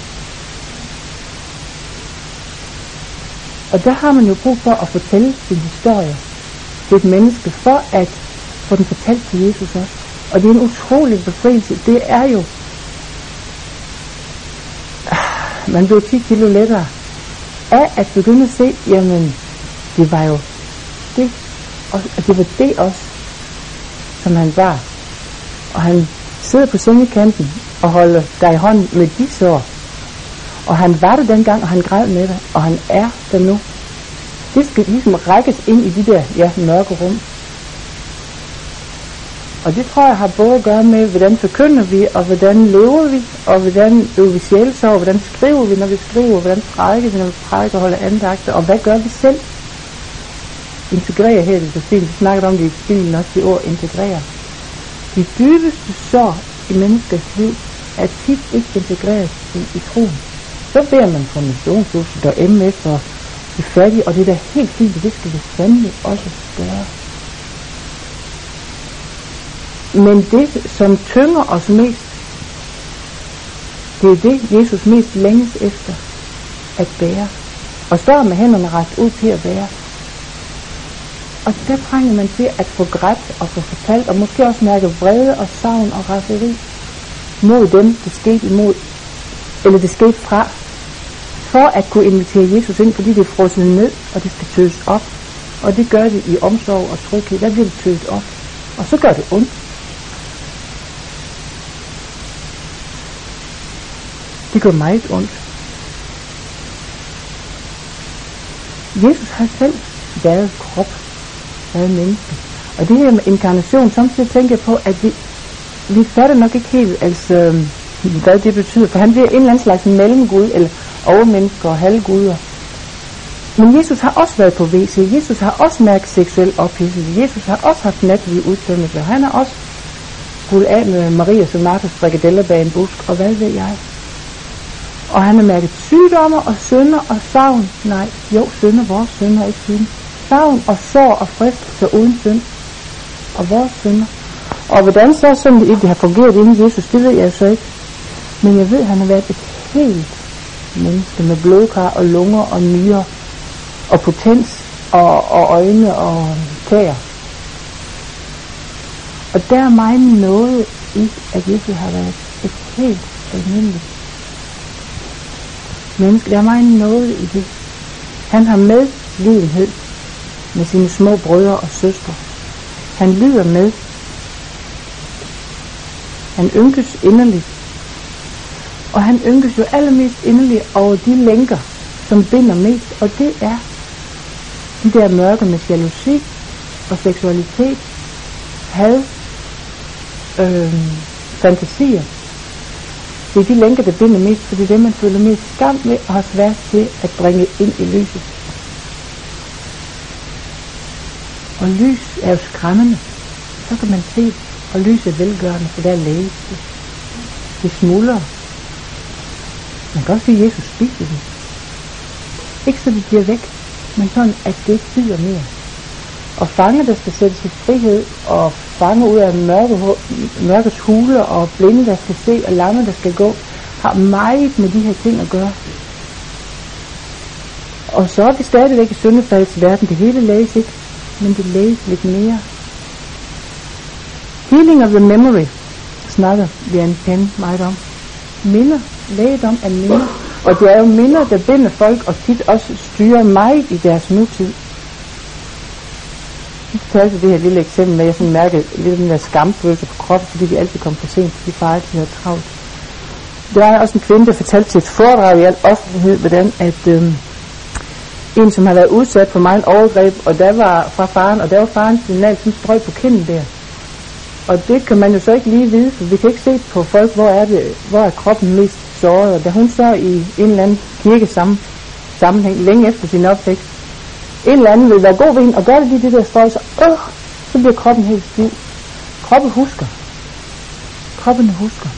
Og der har man jo brug for at fortælle sin historie et menneske, for at få den fortalt til Jesus også. Og det er en utrolig befrielse. Det er jo, ah, man bliver 10 kilo lettere af at begynde at se, jamen, det var jo det, og det var det også, som han var. Og han sidder på sengekanten og holder dig i hånden med de sår. Og han var det dengang, og han græd med dig, og han er der nu. Det skal ligesom rækkes ind i de der ja, mørke rum. Og det tror jeg har både at gøre med, hvordan forkynder vi, og hvordan lever vi, og hvordan øver vi sjælsorg, hvordan skriver vi, når vi skriver, hvordan prædiker vi, når vi prædiker og holder andagter, og hvad gør vi selv? Integrere her, det er. Vi snakker om det i stilen også, det ord integrere. De dybeste sår i menneskers liv er tit ikke integreret i, i troen. Så beder man for missionshuset og MF og de fattige, og det er da helt fint, og det skal vi sandelig også gøre. Men det, som tynger os mest, det er det, Jesus mest længes efter at bære. Og står med hænderne ret ud til at bære. Og der trænger man til at få grædt og få fortalt, og måske også mærke vrede og savn og raseri mod dem, det skete imod, eller det skete fra, for at kunne invitere Jesus ind, fordi det er frosset ned, og det skal tøs op. Og det gør det i omsorg og tryghed. Der bliver det tøset op. Og så gør det ondt. Det gør meget ondt. Jesus har selv været krop, været menneske. Og det her med inkarnation, samtidig tænker jeg på, at vi, vi fatter nok ikke helt, altså, hvad det betyder. For han bliver en eller anden slags mellemgud, eller overmennesker og halvguder. Men Jesus har også været på WC. Jesus har også mærket seksuel ophidselse. Jesus har også haft natlige udtømmelser. Han har også skulle af med Maria som Martha frikadeller bag en busk, og hvad ved jeg. Og han har mærket sygdomme og synder og savn. Nej, jo, sønder, vores synder, ikke synd. Savn og sår og fristelse uden synd. Og vores sønder. Og hvordan så sådan det ikke har fungeret inden Jesus, det ved jeg så ikke. Men jeg ved, at han har været et helt menneske med blodkar og lunger og nyrer og potens og, og øjne og tæer. Og der er mig noget i, at Jesus har været et helt almindeligt menneske. Der er mig noget i det. Han har medlidenhed med sine små brødre og søstre. Han lider med Han ynkes inderligt. Og han ynkes jo allermest inderligt over de lænker, som binder mest, og det er de der mørke med jalousi og seksualitet, had, øh, fantasier. Det er de lænker, der binder mest, for det er det, man føler mest skam med og har svært til at bringe ind i lyset. Og lys er jo skræmmende. Så kan man se, og lys er velgørende, for der er læge. Det smuldrer. Man kan også sige, at Jesus spiser det. Ikke så det bliver væk, men sådan, at det ikke bider mere. Og fanger, der skal sættes i frihed, og fanger ud af mørke, mørkets huler, og blinde, der skal se, og lamme, der skal gå, har meget med de her ting at gøre. Og så er vi stadigvæk i syndefaldsverden. Det hele læges ikke, men det læges lidt mere. Healing of the memory snakker en Penn meget om. Minder, lægedom er minder. Og det er jo minder, der binder folk, og tit også styrer meget i deres nutid. Jeg fortalte det her lille eksempel med, at jeg sådan mærkede lidt den der skamfølelse på kroppen, fordi de altid kom for sent, fordi far altid havde travlt. Der var også en kvinde, der fortalte til et foredrag i al offentlighed, hvordan at øhm, en, som har været udsat for meget overgreb, og der var fra faren, og der var faren signal, som strøg på kinden der. Og det kan man jo så ikke lige vide, for vi kan ikke se på folk, hvor er, det, hvor er kroppen mest såret. Og da hun så i en eller anden kirke sammen, sammenhæng længe efter sin opvækst, en eller anden vil være god ved hende, og gør det lige det der strøg, så, øh, så bliver kroppen helt stiv. Kroppen husker. Kroppen husker.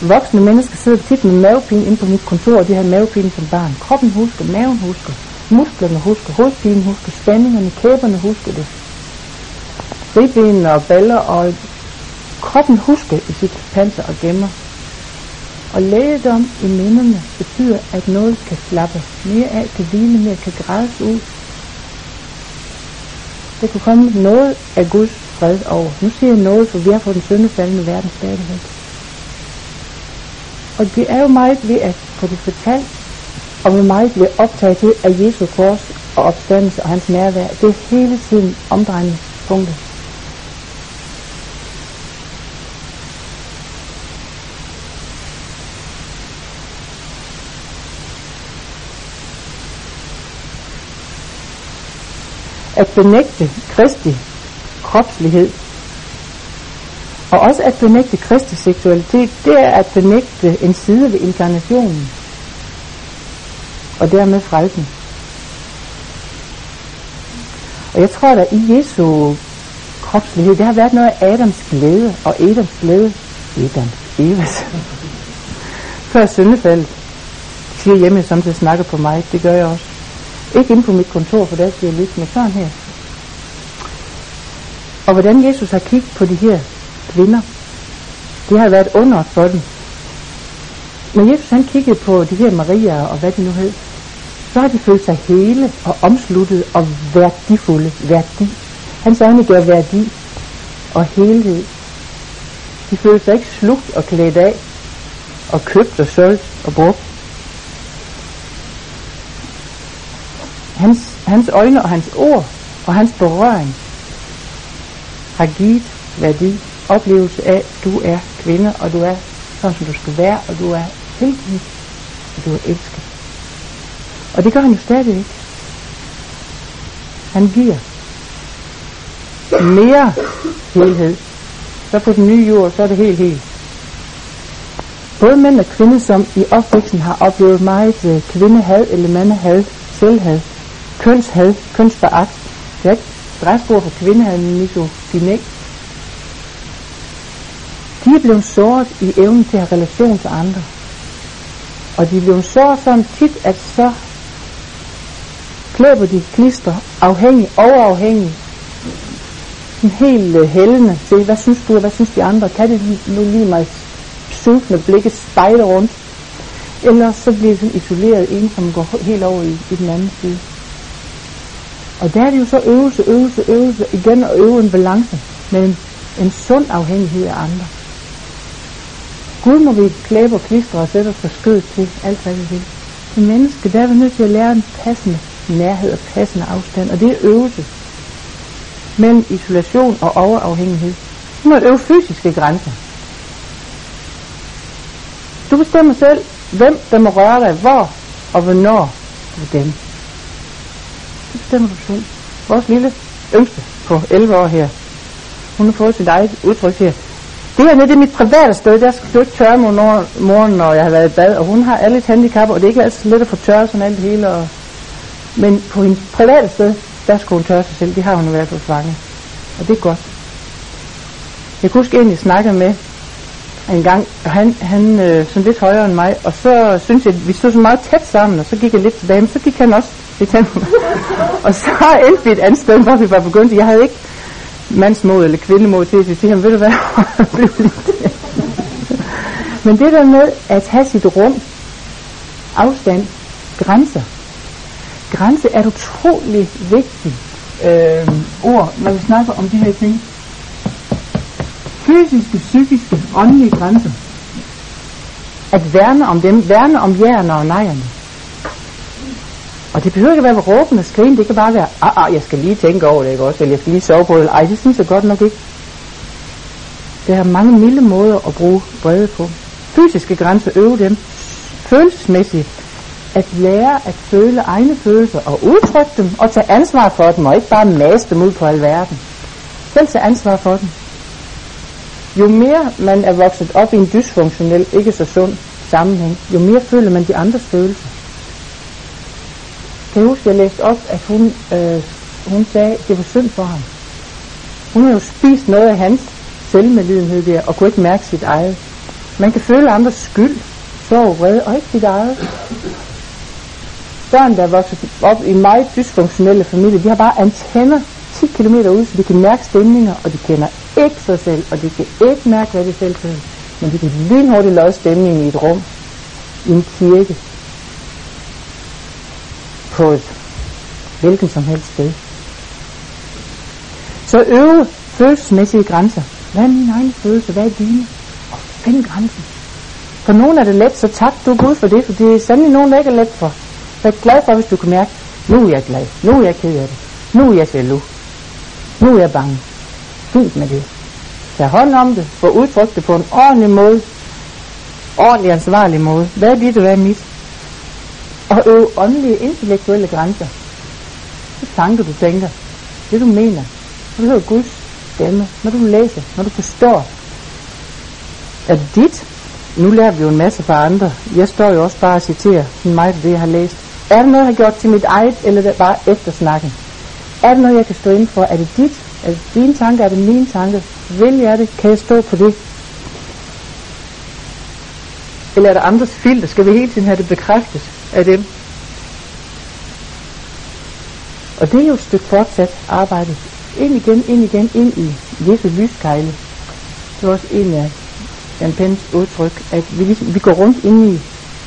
Voksne mennesker sidder tit med mavepine inde på mit kontor, og de har mavepine som barn. Kroppen husker, maven husker, musklerne husker, hovedpinen husker, spændingerne, kæberne husker det Ribbenene og baller, og kroppen husker i sit panser og gemmer. Og lægedom i minderne betyder, at noget kan slappe mere af, kan hvile mere, kan grædes ud. Der kan komme noget af Guds fred over. Nu siger jeg noget, for vi har fået den syndefaldende verden stadigvæk. Og det er jo meget ved at få det fortalt, og hvor meget ved optaget til af Jesu kors og opstandelse og hans nærvær. Det er hele tiden omdrejningspunktet. At benægte Kristi kropslighed, og også at benægte Kristi seksualitet, det er at benægte en side ved inkarnationen, og dermed frelsen. Og jeg tror, at i Jesu kropslighed, det har været noget af Adams glæde, og Adams glæde, Adam, Evas, før syndefaldet. Siger hjemme, som det snakker på mig, det gør jeg også. Ikke inde på mit kontor, for der skal jeg lytte med sådan her. Og hvordan Jesus har kigget på de her kvinder, det har været under for dem. Når Jesus han kiggede på de her Maria og hvad de nu hed, så har de følt sig hele og omsluttet og værdifulde. Værdi. Hans øjne gør værdi og helhed. De følte sig ikke slugt og klædt af og købt og solgt og brugt. Hans, hans øjne og hans ord og hans berøring har givet værdi, oplevelse af, at du er kvinde, og du er sådan, som du skal være, og du er heldig, og du er elsket. Og det gør han jo stadig ikke. Han giver mere helhed. Så på den nye jord, så er det helt helt. Både mænd og kvinder, som i opvæksten har oplevet meget øh, kvindehad eller mandehad, selvhad, kønshad, kønsforagt. Det er ikke stresspor for kvindehad, misogyni. De er blevet såret i evnen til at have relation til andre. Og de er blevet såret sådan tit, at så klæber de klister afhængig, overafhængig, sådan helt øh, hældende til, hvad synes du, og hvad synes de andre, kan det nu lige mig sultne blikke spejle rundt, eller så bliver de sådan isoleret, en som går helt over i, i den anden side. Og der er det jo så øvelse, øvelse, øvelse, igen at øve en balance mellem en sund afhængighed af andre. Gud må vi klæbe og klistre og sætte os for skød til alt hvad vi vil. Som menneske, der er vi nødt til at lære en passende nærhed og passende afstand, og det er øvelse mellem isolation og overafhængighed. Du må øve fysiske grænser. Du bestemmer selv, hvem der må røre dig, hvor og hvornår med dem. Det bestemmer du selv. Vores lille yngste på 11 år her, hun har fået sit eget udtryk her. Det her det er mit private sted, der skal du ikke tørre mod når, morgen, når jeg har været i bad, og hun har alle et handicap, og det er ikke altid let at få tørret sådan alt det hele. Og... Men på hendes private sted, der skulle hun tørre sig selv. Det har hun i hvert fald fanget. Og det er godt. Jeg kunne huske en, jeg snakkede med en gang, og han, han øh, sådan lidt højere end mig, og så synes jeg, at vi stod så meget tæt sammen, og så gik jeg lidt tilbage, men så gik han også lidt hen Og så endte vi et andet sted, hvor vi var begyndt. Jeg havde ikke mandsmod eller kvindemod til at sige jamen ved du hvad, Men det der med at have sit rum, afstand, grænser. Grænse er et utrolig vigtigt øh, ord, når vi snakker om de her ting. Fysiske, psykiske, åndelige grænser. At værne om dem, værne om jerne og nejerne. Og det behøver ikke at være råben og skrigen, det kan bare være, ah, ah, jeg skal lige tænke over det, ikke også? Eller jeg skal lige sove på det. Ej, det synes jeg godt nok ikke. Der er mange milde måder at bruge brede på. Fysiske grænser, øve dem. Følelsesmæssigt. At lære at føle egne følelser og udtrykke dem og tage ansvar for dem og ikke bare mase dem ud på alverden. Selv tage ansvar for dem. Jo mere man er vokset op i en dysfunktionel, ikke så sund sammenhæng, jo mere føler man de andres følelser. Kan jeg huske, jeg læste op, at hun, øh, hun sagde, at det var synd for ham. Hun havde jo spist noget af hans selvmedlidenhed der, og kunne ikke mærke sit eget. Man kan føle andres skyld, sorg, vrede, og ikke sit eget. Børn, der vokser op i meget dysfunktionelle familier, de har bare antenner 10 km ud, så de kan mærke stemninger, og de kender ikke sig selv, og de kan ikke mærke, hvad de selv føler. Men de kan lynhurtigt løse stemningen i et rum, i en kirke, på et hvilken som helst sted. Så øve følelsesmæssige grænser. Hvad er mine egne følelser? Hvad er dine? Og find grænsen. For nogen er det let, så tak du Gud for det, for det er sandelig nogen, der ikke er let for. Så jeg er glad for, hvis du kan mærke, nu er jeg glad, nu er jeg ked af det, nu er jeg jaloux, nu er jeg bange. Fint med det. Tag hånd om det, få udtrykt det på en ordentlig måde, ordentlig ansvarlig måde. Hvad er dit, og hvad er mit? Og øve åndelige, intellektuelle grænser. Det tanker, du tænker, det du mener, når du hører Guds stemme, når du læser, når du forstår, er det dit? Nu lærer vi jo en masse fra andre. Jeg står jo også bare og citerer sådan meget af det, jeg har læst. Er det noget, jeg har gjort til mit eget, eller er det bare eftersnakken? Er det noget, jeg kan stå ind for? Er det dit? Er det dine tanker? Er det mine tanker? Vil jeg det? Kan jeg stå på det? Eller er der andres filter? Skal vi hele tiden have det bekræftet af dem? Og det er jo et stykke fortsat arbejde. Ind igen, ind igen, ind i Jesu lyskejle. Det er også en af Jan Pens udtryk, at vi, ligesom, vi går rundt ind i,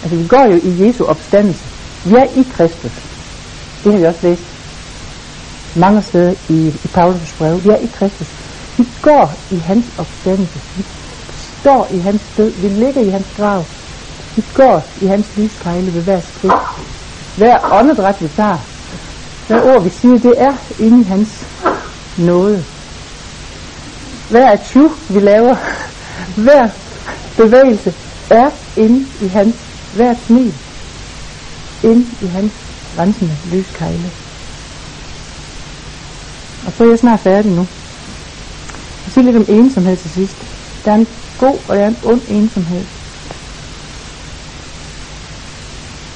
altså vi går jo i Jesu opstandelse. Vi er i Kristus. Det har vi også læst mange steder i, i Paulus brev. Vi er i Kristus. Vi går i hans opstandelse. Vi står i hans død. Vi ligger i hans grav. Vi går i hans lyskejle ved hver skridt. Hver åndedræt vi tager, hver ord vi siger, det er inde i hans nåde. Hver atju vi laver, hver bevægelse er inde i hans, hver smil, inde i hans rensende lyskejle. Og så er jeg snart færdig nu. Jeg siger lidt om ensomhed til sidst. Der er en god og der er en ond ensomhed.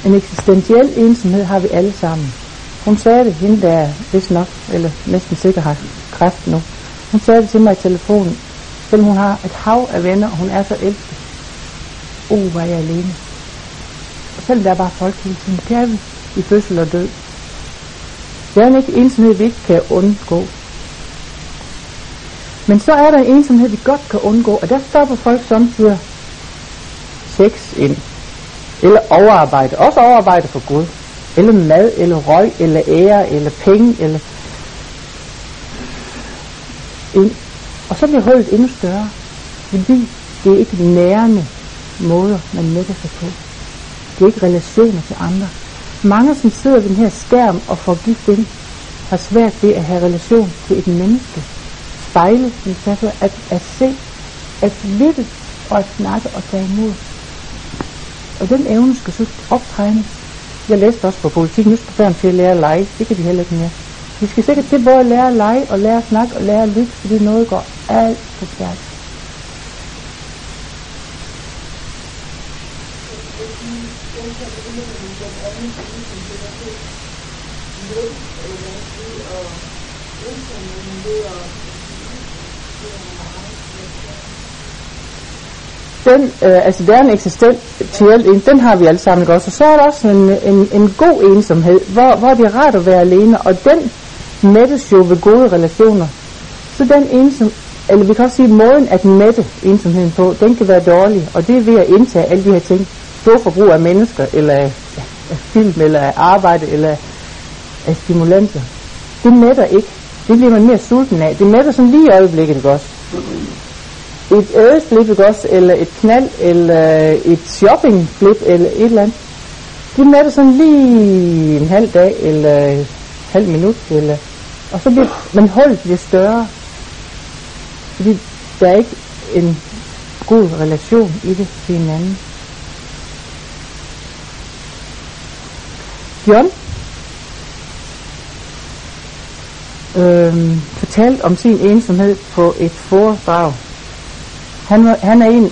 En eksistentiel ensomhed har vi alle sammen. Hun sagde det, hende der vist nok, eller næsten sikkert har kræft nu. Hun sagde det til mig i telefonen, selvom hun har et hav af venner, og hun er så elsket. Uh, hvor er jeg alene. Og selvom der er bare folk hele tiden, det er vi i fødsel og død. Det er en ikke ensomhed, vi ikke kan undgå. Men så er der en ensomhed, vi godt kan undgå, og der stopper folk samtidig sex ind. Eller overarbejde. Også overarbejde for Gud. Eller mad, eller røg, eller ære, eller penge, eller ind. Og så bliver hullet endnu større. Fordi det er ikke nærende måder, man mætter sig på. Det er ikke relationer til andre. Mange, som sidder ved den her skærm og får gift ind, har svært ved at have relation til et menneske. Spejle, at, at se, at lytte og at snakke og tage imod. Og den evne skal så optrænes. Jeg læste også på politik, nu skal børn til at lære at lege. Det kan de heller ikke mere. Vi skal sikkert til både at lære at lege, og lære at snakke, og lære at lytte, fordi noget går alt for stærkt. Thank you. Den, øh, altså det er en eksistentiel en, den har vi alle sammen også. Og så er der også en, en, en god ensomhed, hvor, hvor det er rart at være alene, og den mættes jo ved gode relationer. Så den ensom, eller vi kan også sige, måden at mætte ensomheden på, den kan være dårlig, og det er ved at indtage alle de her ting. Stor forbrug af mennesker, eller af, af film, eller af arbejde, eller af stimulanser. Det mætter ikke. Det bliver man mere sulten af. Det mætter sådan lige i øjeblikket, ikke også? Et ædesflip, ikke også, eller et knald, eller et shoppingflip, eller et eller andet. Det af det sådan lige en halv dag, eller en halv minut, eller, og så bliver, men holdet bliver større. Fordi der er ikke en god relation i det til hinanden. John øh, fortalte om sin ensomhed på et foredrag han, var, han er en øh,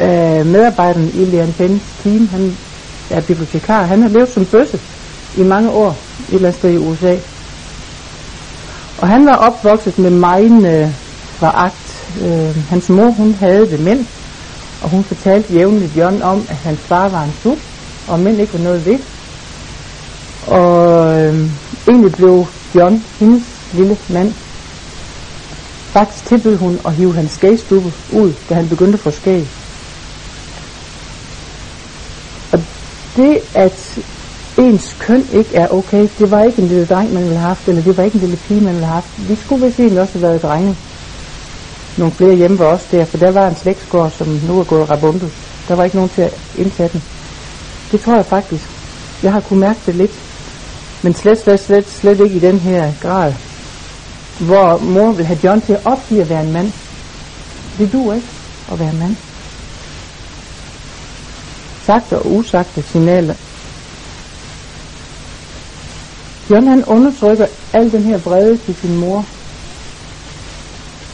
af medarbejderne i Leon Benns team. Han er bibliotekar. Han har levet som bøsse i mange år et eller andet sted i USA. Og han var opvokset med meget øh, foragt. Øh, hans mor, hun havde det mænd, og hun fortalte jævnligt John om, at hans far var en sup, og mænd ikke var noget ved. Og øh, egentlig blev John, hendes lille mand, Faktisk tilbød hun at hive hans skægstube ud, da han begyndte at få skæg. Og det, at ens køn ikke er okay, det var ikke en lille dreng, man ville have haft, eller det var ikke en lille pige, man ville have haft. Vi skulle vist egentlig også have været drenge. Nogle flere hjemme var også der, for der var en slægtsgård, som nu er gået rabundus. Der var ikke nogen til at indtage den. Det tror jeg faktisk. Jeg har kunnet mærke det lidt. Men slet, slet, slet, slet ikke i den her grad hvor mor vil have John til at opgive at være en mand. Det du ikke at være en mand. Sagte og usagte signaler. John han undertrykker al den her vrede til sin mor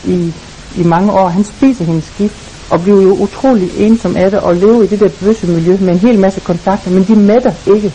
i, i mange år. Han spiser hendes gift og bliver jo utrolig ensom af det og lever i det der bøsse miljø med en hel masse kontakter, men de mætter ikke